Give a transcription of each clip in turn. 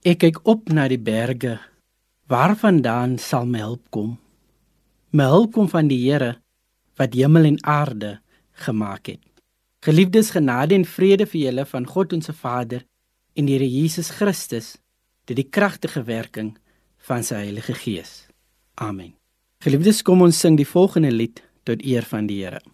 Ek kyk op na die berge. Waarvandaan sal my hulp kom? My hulp kom van die Here wat hemel en aarde gemaak het. Geliefdes, genade en vrede vir julle van God ons Vader en die Here Jesus Christus deur die kragtige werking van sy Heilige Gees. Amen. Geliefdes, kom ons sing die volgende lied tot eer van die Here.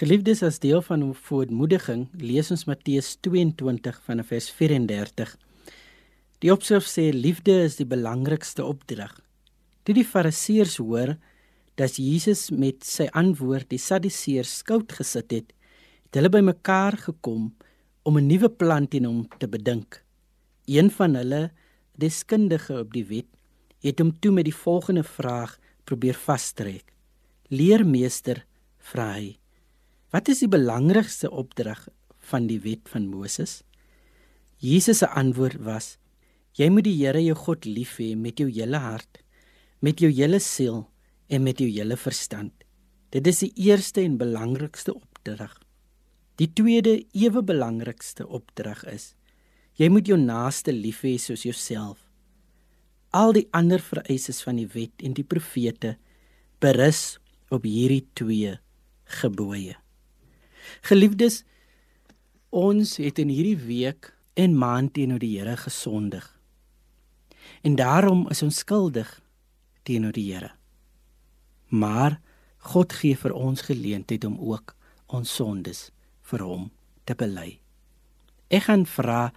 Geliefdes as deel van 'n voormoediging, lees ons Matteus 22 vanaf vers 34. Die opskrif sê liefde is die belangrikste opdrag. Toe die Fariseërs hoor dat Jesus met sy antwoord die Sadduseërs skout gesit het, het hulle bymekaar gekom om 'n nuwe plan teen hom te bedink. Een van hulle, deskundige op die wet, het hom toe met die volgende vraag probeer vastrek. Leermeester, vra hy: "Wat is die belangrikste opdrag van die wet van Moses?" Jesus se antwoord was: "Jy moet die Here jou God lief hê met jou hele hart, met jou hele siel en met jou hele verstand. Dit is die eerste en belangrikste opdrag. Die tweede, ewe belangrikste opdrag is: jy moet jou naaste lief hê soos jouself." Al die ander vereistes van die wet en die profete berus op hierdie twee gebooie. Geliefdes, ons het in hierdie week en maand teenoor die Here gesondig. En daarom is ons skuldig teenoor die Here. Maar God gee vir ons geleentheid om ook ons sondes vir hom te bely. Ek gaan vra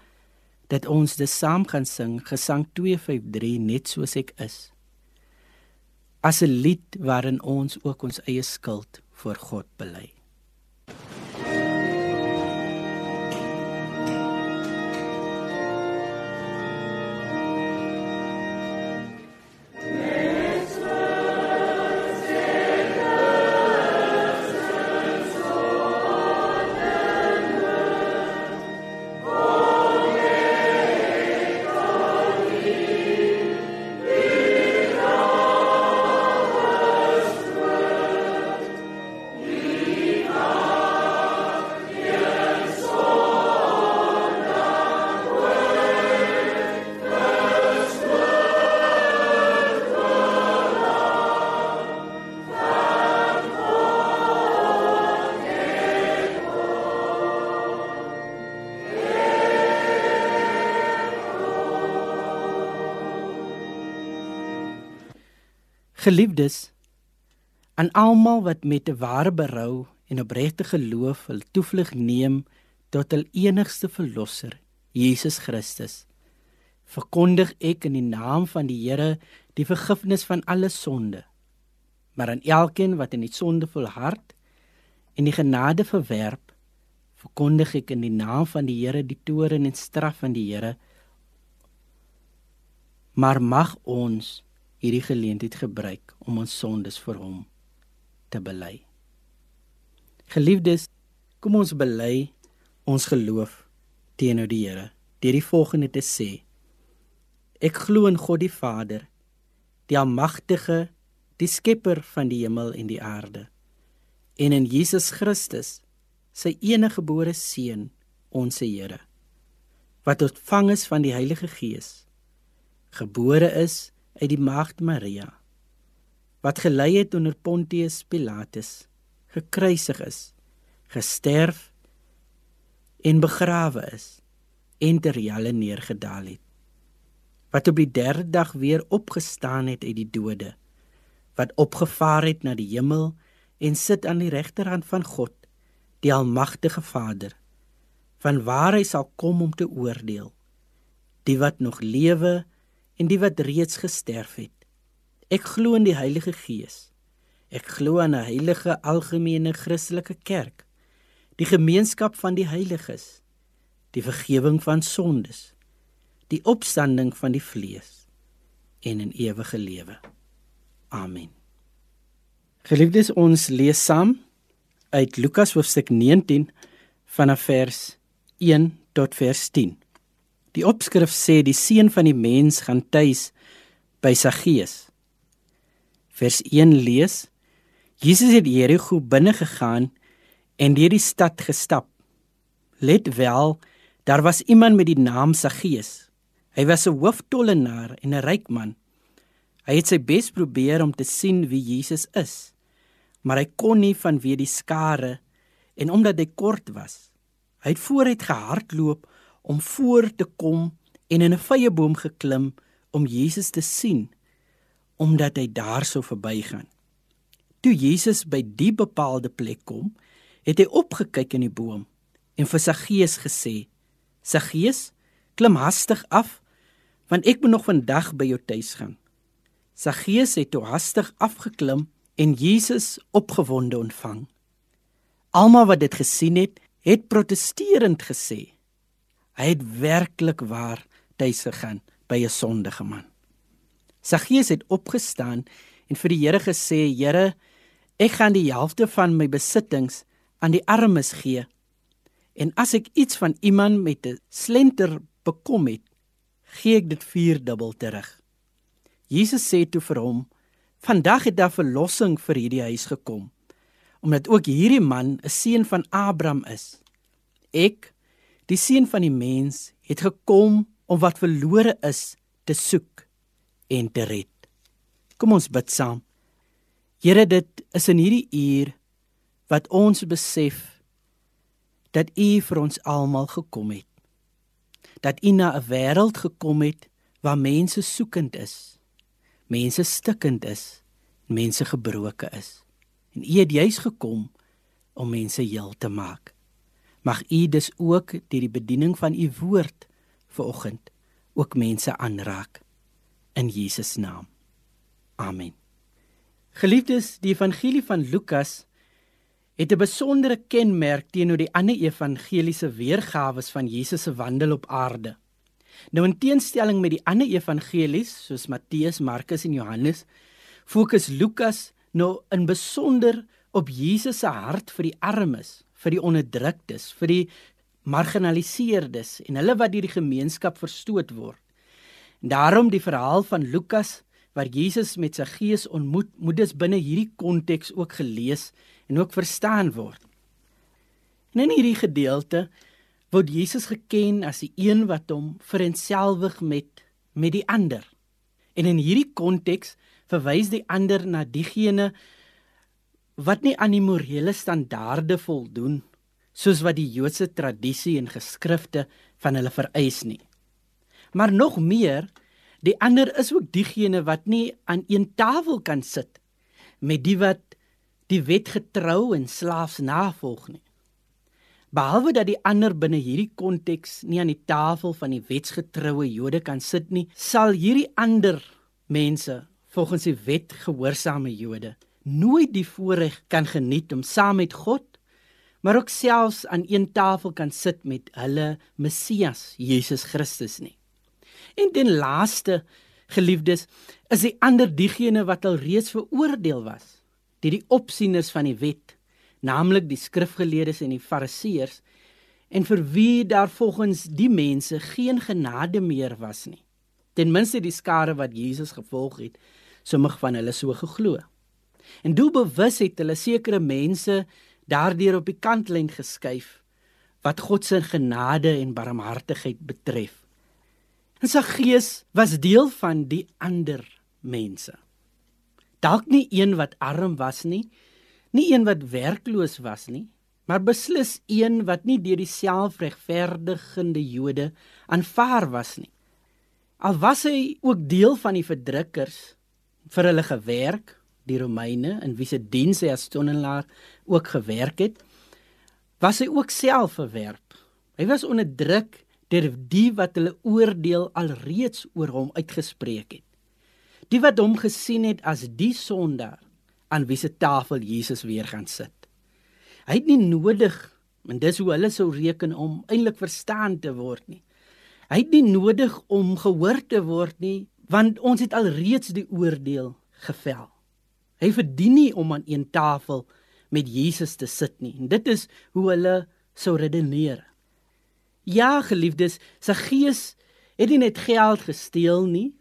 dat ons dit saam gaan sing Gesang 253 net soos ek is. As 'n lied waarin ons ook ons eie skuld voor God bely. Geliefdes, aan almal wat met 'n ware berou en opregte geloof hul toevlug neem tot hul enigste verlosser, Jesus Christus, verkondig ek in die naam van die Here die vergifnis van alle sonde. Maar aan elkeen wat in die sonde volhard en die genade verwerp, verkondig ek in die naam van die Here die toorn en straf van die Here. Maar mag ons hierdie geleentheid gebruik om ons sondes vir hom te bely. Geliefdes, kom ons bely ons geloof teenoor die Here deur die volgende te sê: Ek glo in God die Vader, die almagtige, die skepper van die hemel en die aarde, en in Jesus Christus, sy enige gebore seun, ons Here, wat ontvang is van die Heilige Gees, gebore is uit die maagd Maria wat gelei het onder Pontius Pilatus gekruisig is gesterf en begrawe is en ter jalle neergedaal het wat op die derde dag weer opgestaan het uit die dode wat opgevaar het na die hemel en sit aan die regterhand van God die almagtige Vader van waar hy sal kom om te oordeel die wat nog lewe en die wat reeds gesterf het. Ek glo in die Heilige Gees. Ek glo aan 'n heilige algemene Christelike kerk, die gemeenskap van die heiliges, die vergifnis van sondes, die opstanding van die vlees en 'n ewige lewe. Amen. Geliefdes, ons lees saam uit Lukas hoofstuk 19 vanaf vers 1 tot vers 10. Die opskrif sê die seun van die mens gaan tuis by Saggeus. Vers 1 lees: Jesus het Jerigo binne gegaan en deur die stad gestap. Let wel, daar was iemand met die naam Saggeus. Hy was 'n hooftollenaar en 'n ryk man. Hy het sy bes probeer om te sien wie Jesus is, maar hy kon nie vanweë die skare en omdat hy kort was. Hy het vooruit gehardloop om voor te kom en in 'n vrye boom geklim om Jesus te sien omdat hy daarso verbygaan. Toe Jesus by die bepaalde plek kom, het hy opgekyk in die boom en vir Saggeus gesê: "Saggeus, klim hastig af, want ek moet nog vandag by jou tuis gaan." Saggeus het toe hastig afgeklim en Jesus opgewonde ontvang. Almal wat dit gesien het, het protesterend gesê: "Hy het werklik waar tuis gegaan by 'n sondige man." Saggeus het opgestaan en vir die Here gesê: "Here, ek gaan die helfte van my besittings aan die armes gee. En as ek iets van iemand met 'n slenter bekom het, gee ek dit vierdubbel terug." Jesus sê toe vir hom: "Vandag het daar verlossing vir hierdie huis gekom, omdat ook hierdie man 'n seun van Abraham is. Ek, die seun van die mens, het gekom om wat verlore is te soek en te red." Kom ons bid saam. Here, dit is in hierdie uur wat ons besef dat U vir ons almal gekom het. Dat U na 'n wêreld gekom het waar mense soekend is, mense stikkend is, mense gebroke is. En U het juis gekom om mense heel te maak. Mag U dus ook deur die bediening van U woord vanoggend ook mense aanraak in Jesus naam. Amen. Geliefdes, die evangelie van Lukas het 'n besondere kenmerk teenoor die ander evangeliese weergawe van Jesus se wandel op aarde. Nou in teenstelling met die ander evangelies soos Matteus, Markus en Johannes, fokus Lukas nou in besonder op Jesus se hart vir die armes, vir die onderdruktes, vir die marginaliseerdes en hulle wat deur die gemeenskap verstoot word. En daarom die verhaal van Lukas waar Jesus met sy gees ontmoet, moet dus binne hierdie konteks ook gelees en ook verstaan word. En in hierdie gedeelte word Jesus geken as die een wat hom verenselwig met met die ander. En in hierdie konteks verwys die ander na diegene wat nie aan die morele standaarde voldoen soos wat die Joodse tradisie en geskrifte van hulle vereis nie. Maar nog meer Die ander is ook diegene wat nie aan een tafel kan sit met die wat die wet getrou en slaafs navolg nie. Behalwe dat die ander binne hierdie konteks nie aan die tafel van die wetsgetroue Jode kan sit nie, sal hierdie ander mense volgens die wet gehoorsame Jode nooit die voorreg kan geniet om saam met God maar ook selfs aan een tafel kan sit met hulle Messias Jesus Christus nie. En ten laaste, geliefdes, is die ander diegene wat al reeds veroordeel was deur die opsieners van die wet, naamlik die skrifgeleerdes en die fariseërs, en vir wie daar volgens die mense geen genade meer was nie. Ten minste die skare wat Jesus gevolg het, sommige van hulle so geglo. En doelbewus het hulle sekere mense daardeur op die kantlyn geskuif wat God se genade en barmhartigheid betref. En sy gees was deel van die ander mense. Dalk nie een wat arm was nie, nie een wat werkloos was nie, maar beslis een wat nie deur die selfregverdigende Jode aanvaar was nie. Al was hy ook deel van die verdrukkers vir hulle gewerk, die Romeine in wie se diens hy as tonnelaar ook gewerk het, was hy ook self verwerp. Hy was onderdruk deur die wat hulle oordeel alreeds oor hom uitgespreek het. Die wat hom gesien het as die sondaar aan wie se tafel Jesus weer gaan sit. Hy het nie nodig en dis hoe hulle sou reken om eintlik verstaan te word nie. Hy het nie nodig om gehoor te word nie want ons het alreeds die oordeel gevel. Hy verdien nie om aan een tafel met Jesus te sit nie. En dit is hoe hulle sou redeneer. Ja, geliefdes, sy gees het nie net geld gesteel nie.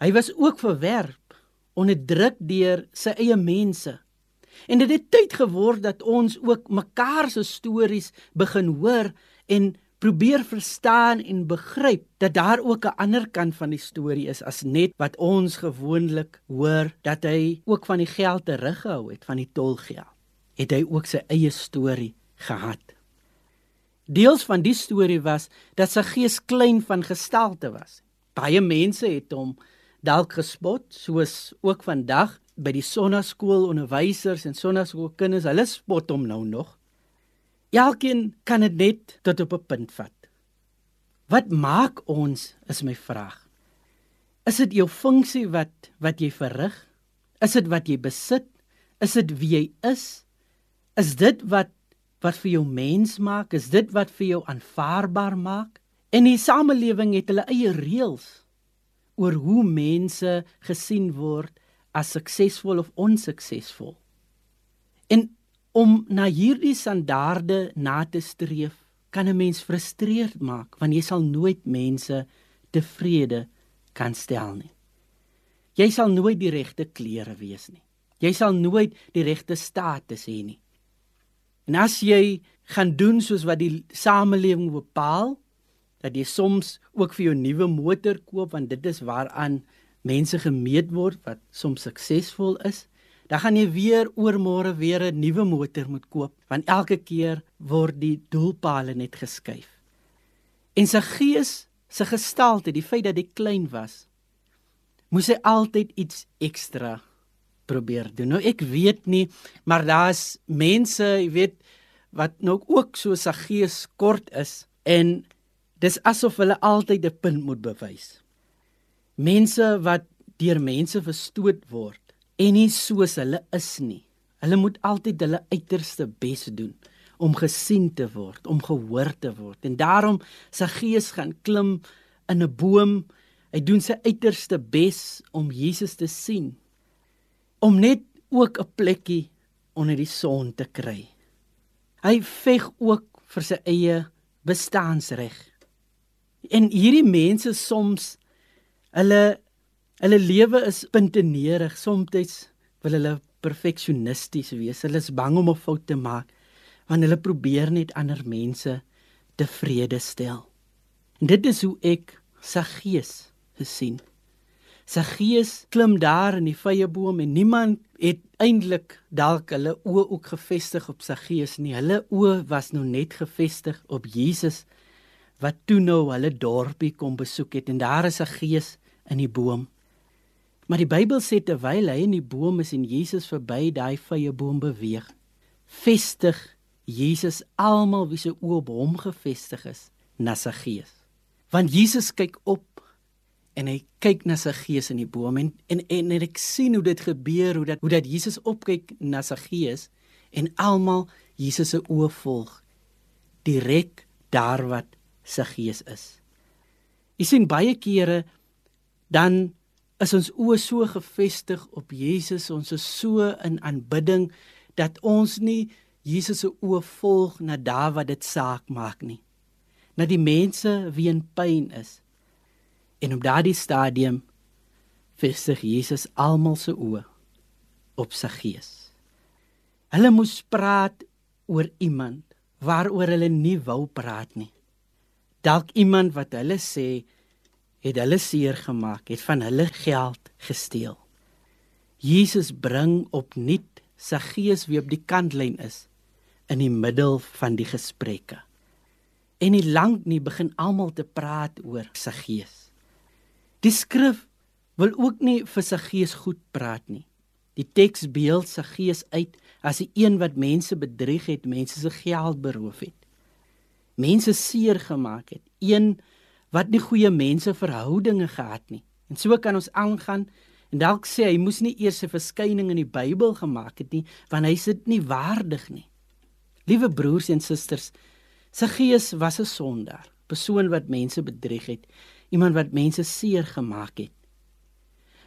Hy was ook verwerp, onderdruk deur sy eie mense. En dit het tyd geword dat ons ook mekaar se stories begin hoor en probeer verstaan en begryp dat daar ook 'n ander kant van die storie is as net wat ons gewoonlik hoor dat hy ook van die geld teruggehou het van die tolgeld. Het hy ook sy eie storie gehad. Deels van die storie was dat sy gees klein van gestalte was. Baie mense het hom dalk gespot, soos ook vandag by die sonnaskool onderwysers en sonnaskoolkinders, hulle spot hom nou nog. Elkeen kan dit net tot op 'n punt vat. Wat maak ons is my vraag. Is dit jou funksie wat wat jy verrig? Is dit wat jy besit? Is dit wie jy is? Is dit wat wat vir jou mens maak? Is dit wat vir jou aanvaarbaar maak? En die samelewing het hulle eie reëls oor hoe mense gesien word as suksesvol of onsuksesvol. En om na hierdie standaarde na te streef, kan 'n mens frustreerd maak want jy sal nooit mense tevrede kan stel nie. Jy sal nooit die regte klere wees nie. Jy sal nooit die regte status hê nie. En as jy gaan doen soos wat die samelewing bepaal, dat jy soms ook vir jou nuwe motor koop want dit is waaraan mense gemeet word wat soms suksesvol is, dan gaan jy weer oormôre weer 'n nuwe motor moet koop want elke keer word die doelpale net geskuif. En sy gees, sy gestalte, die feit dat hy klein was, moes hy altyd iets ekstra probeer doen. Nou ek weet nie, maar daar's mense, jy weet, wat nou ook so sy gees kort is en dis asof hulle altyd 'n punt moet bewys mense wat deur mense verstoot word en nie soos hulle is nie. Hulle moet altyd hulle uiterste bes doen om gesien te word, om gehoor te word. En daarom sy gees gaan klim in 'n boom. Hy doen sy uiterste bes om Jesus te sien. Om net ook 'n plekkie onder die son te kry. Hy veg ook vir sy eie bestaansreg. En hierdie mense soms Hulle hulle lewe is puntenerig. Soms wil hulle perfeksionisties wees. Hulle is bang om 'n fout te maak want hulle probeer net ander mense tevrede stel. En dit is hoe ek sy gees gesien. Sy gees klim daar in die vrye boom en niemand het eintlik dalk hulle oë ook gefestig op sy gees nie. Hulle oë was nou net gefestig op Jesus wat toe nou hulle dorpie kom besoek het en daar is 'n gees in die boom. Maar die Bybel sê terwyl hy in die boom is en Jesus verby daai vrye boom beweeg, vestig Jesus almal wie se oë op hom gefestig is na sy gees. Want Jesus kyk op en hy kyk na sy gees in die boom en en en, en ek sien hoe dit gebeur hoe dat hoe dat Jesus opkyk na sy gees en almal Jesus se oë volg direk daar wat sy gees is. Jy sien baie kere dan is ons oë so gefestig op Jesus, ons is so in aanbidding dat ons nie Jesus se oë volg na daar waar dit saak maak nie. Na die mense wie in pyn is. En op daardie stadium vestig Jesus almal se oë op sy gees. Hulle moes praat oor iemand waaroor hulle nie wou praat nie. Dalk iemand wat hulle sê het hulle seer gemaak, het van hulle geld gesteel. Jesus bring opnuut sy gees wie op die kantlyn is in die middel van die gesprekke. En nie lank nie begin almal te praat oor sy gees. Die skrif wil ook nie vir sy gees goed praat nie. Die teks beeld sy gees uit as 'n een wat mense bedrieg het, mense se geld beroof het. Mense seer gemaak het. Een wat nie goeie menseverhoudinge gehad nie. En so kan ons aangaan en dalk sê hy moes nie eers 'n verskyning in die Bybel gemaak het nie, want hy sit nie waardig nie. Liewe broers en susters, sy gees was 'n sondaar, persoon wat mense bedrieg het, iemand wat mense seer gemaak het.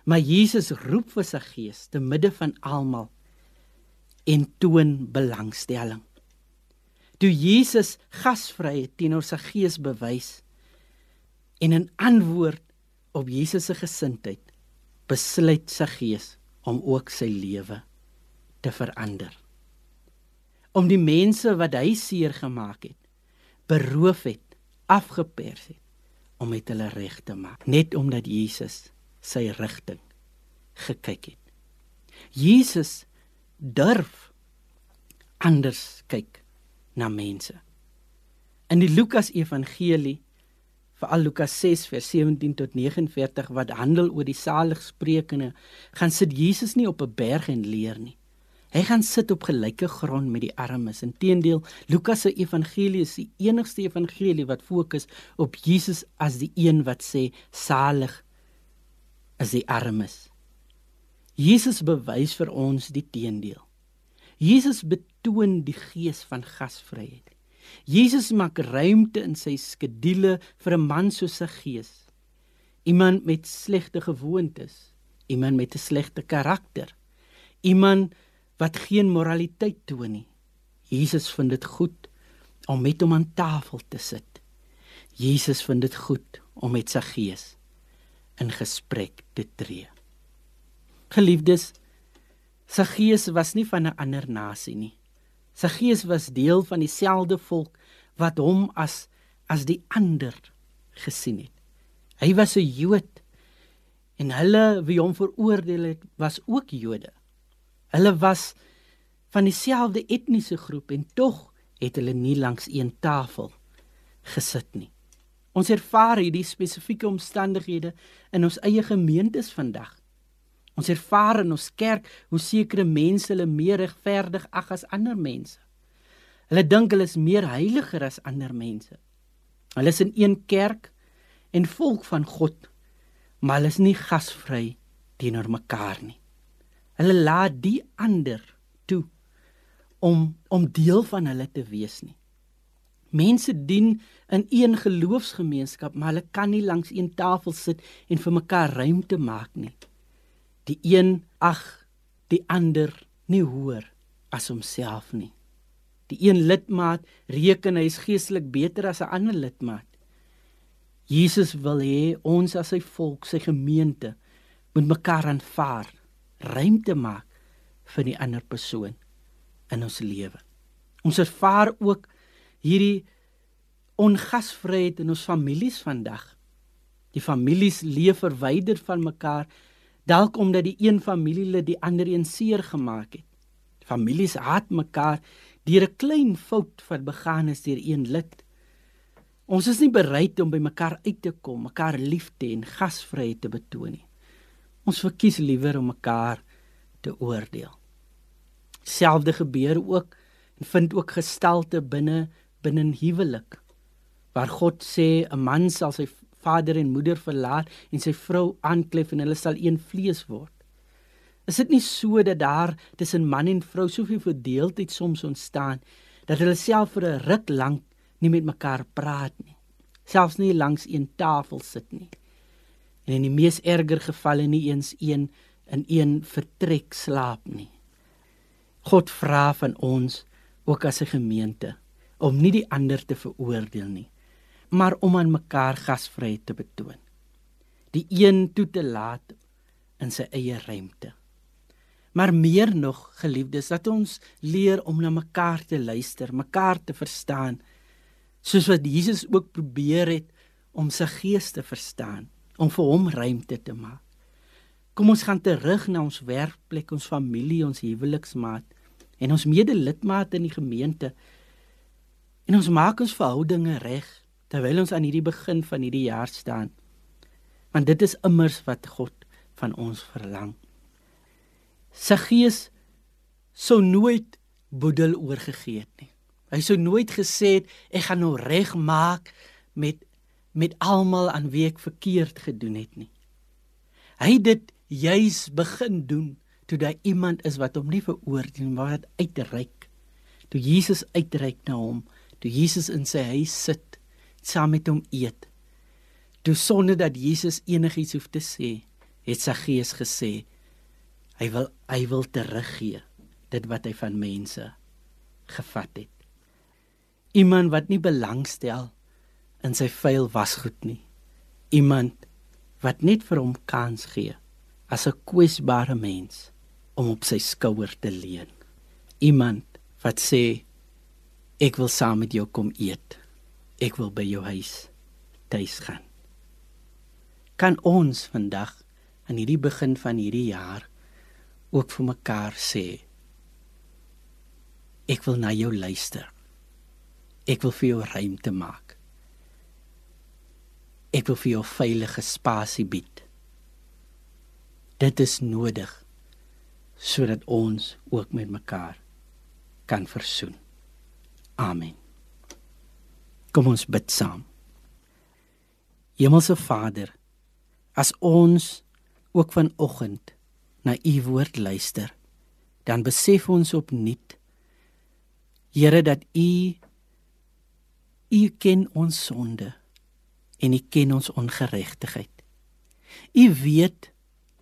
Maar Jesus roep vir sy gees te midde van almal en toon belangstelling. Toe Jesus gasvryheid teenoor sy gees bewys, En in antwoord op Jesus se gesindheid besluit sy gees om ook sy lewe te verander. Om die mense wat hy seer gemaak het, beroof het, afgepers het om met hulle reg te maak, net omdat Jesus sy rigting gekyk het. Jesus durf anders kyk na mense. In die Lukas Evangelie veral Lukas 6 vers 17 tot 49 wat handel oor die saligsprekinge, gaan sit Jesus nie op 'n berg en leer nie. Hy gaan sit op gelyke grond met die armes. Inteendeel, Lukas se evangelie is die enigste evangelie wat fokus op Jesus as die een wat sê salig is die armes. Jesus bewys vir ons die teendeel. Jesus betoon die gees van gasvryheid. Jesus maak ruimte in sy skedule vir 'n man soos sy gees. Iemand met slegte gewoontes, iemand met 'n slegte karakter, iemand wat geen moraliteit toon nie. Jesus vind dit goed om met hom aan tafel te sit. Jesus vind dit goed om met sy gees in gesprek te tree. Geliefdes, sy gees was nie van 'n ander nasie nie. Sy gees was deel van dieselfde volk wat hom as as die ander gesien het. Hy was 'n Jood en hulle wie hom veroordeel het was ook Jode. Hulle was van dieselfde etniese groep en tog het hulle nie langs een tafel gesit nie. Ons ervaar hierdie spesifieke omstandighede in ons eie gemeentes vandag. Ons ervaar in ons kerk hoe sekere mense hulle meer regverdig ag as ander mense. Hulle dink hulle is meer heiliger as ander mense. Hulle is in een kerk en volk van God, maar hulle is nie gasvry teenoor mekaar nie. Hulle laat die ander toe om om deel van hulle te wees nie. Mense dien in een geloofsgemeenskap, maar hulle kan nie langs een tafel sit en vir mekaar ruimte maak nie die een ag die ander nie hoor as homself nie. Die een lidmaat reken hy is geestelik beter as 'n ander lidmaat. Jesus wil hê ons as sy volk, sy gemeente, moet mekaar aanvaar, ruimte maak vir die ander persoon in ons lewe. Ons ervaar ook hierdie ongasvryheid in ons families vandag. Die families leef verwyderd van mekaar dalk omdat die een familielid die ander een seer gemaak het. Families haat mekaar deur 'n klein fout wat begaan is deur een lid. Ons is nie bereid om by mekaar uit te kom, mekaar lief te en gasvryheid te betoon nie. Ons verkies liewer om mekaar te oordeel. Selfde gebeur ook en vind ook gestalte binne binne huwelik waar God sê 'n man sal sy vader en moeder verlaat en sy vrou aanklef en hulle sal een vlees word. Is dit nie so dat daar tussen man en vrou soveel verdeeldheid soms ontstaan dat hulle self vir 'n ruk lank nie met mekaar praat nie, selfs nie langs een tafel sit nie. En in die mees erger gevalle nie eens een in een vertrek slaap nie. God vra van ons ook as 'n gemeente om nie die ander te veroordeel nie, maar om aan mekaar gasvryheid te betoon. Die een toe te laat in sy eie ruimte. Maar meer nog, geliefdes, dat ons leer om na mekaar te luister, mekaar te verstaan, soos wat Jesus ook probeer het om sy gees te verstaan, om vir hom ruimte te maak. Kom ons gaan terug na ons werkplek, ons familie, ons huweliksmaat en ons medelidmate in die gemeente en ons maak ons verhoudinge reg terwyl ons aan hierdie begin van hierdie jaar staan. Want dit is immers wat God van ons verlang. Sy gees sou nooit boedel oorgegee het nie. Hy sou nooit gesê het ek gaan nou regmaak met met almal aan wie ek verkeerd gedoen het nie. Hy het dit juis begin doen toe daar iemand is wat hom nie veroordeel maar wat uitreik. Toe Jesus uitreik na hom, toe Jesus in sy huis sit saam met hom eet. Toe sonder dat Jesus enigiets hoef te sê, het sy gees gesê hy wil hy wil teruggee dit wat hy van mense gevat het. Iemand wat nie belangstel in sy vuil wasgoed nie. Iemand wat net vir hom kans gee as 'n kwesbare mens om op sy skouer te leun. Iemand wat sê ek wil saam met jou kom eet ek wil by jou huis tuis gaan. Kan ons vandag aan hierdie begin van hierdie jaar ook vir mekaar sê ek wil na jou luister. Ek wil vir jou ruimte maak. Ek wil vir jou veilige spasie bied. Dit is nodig sodat ons ook met mekaar kan versoen. Amen. Kom ons bid saam. Hemelse Vader, as ons ook vanoggend na u woord luister, dan besef ons opnuut Here dat u u ken ons sonde en u ken ons ongeregtigheid. U weet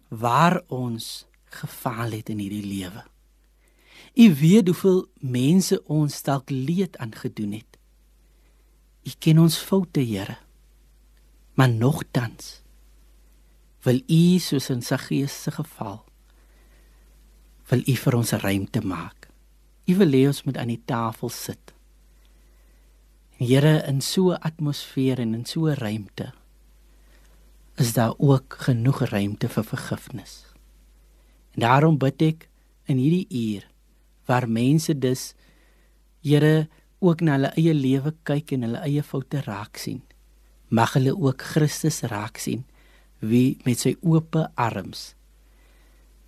waar ons gefaal het in hierdie lewe. U weet hoeveel mense ons dalk leed aangedoen het. U ken ons foute, Here. Maar nogtans wil U soos in sy gees se geval wil U vir ons ruimte maak. U wil hê ons moet aan die tafel sit. Here in so 'n atmosfeer en in so 'n ruimte is daar ook genoeg ruimte vir vergifnis. En daarom bid ek in hierdie uur waar mense dus Here ook na hulle eie lewe kyk en hulle eie foute raak sien. Mag hulle ook Christus raak sien wie met sy oop arms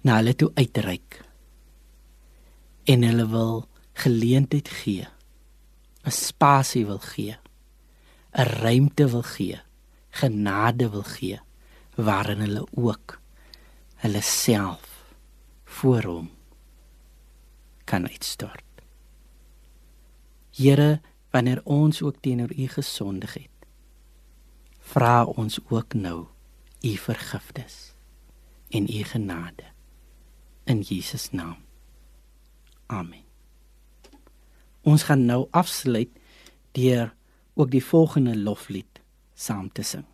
na hulle toe uitreik en hulle wil geleentheid gee 'n spasie wil gee 'n ruimte wil gee genade wil gee waarin hulle ook hulle self voor hom kan uitstort Here wanneer ons ook teenoor u gesondig het vra ons ook nou u vergifnis en u genade in Jesus naam. Amen. Ons gaan nou afsluit deur ook die volgende loflied saam te sing.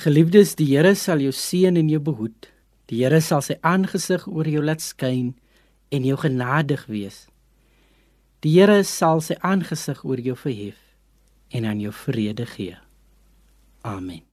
Geliefdes, die Here sal jou seën en jou behoed. Die Here sal sy aangesig oor jou laat skyn en jou genadig wees. Die Here sal sy aangesig oor jou verhef en aan jou vrede gee. Amen.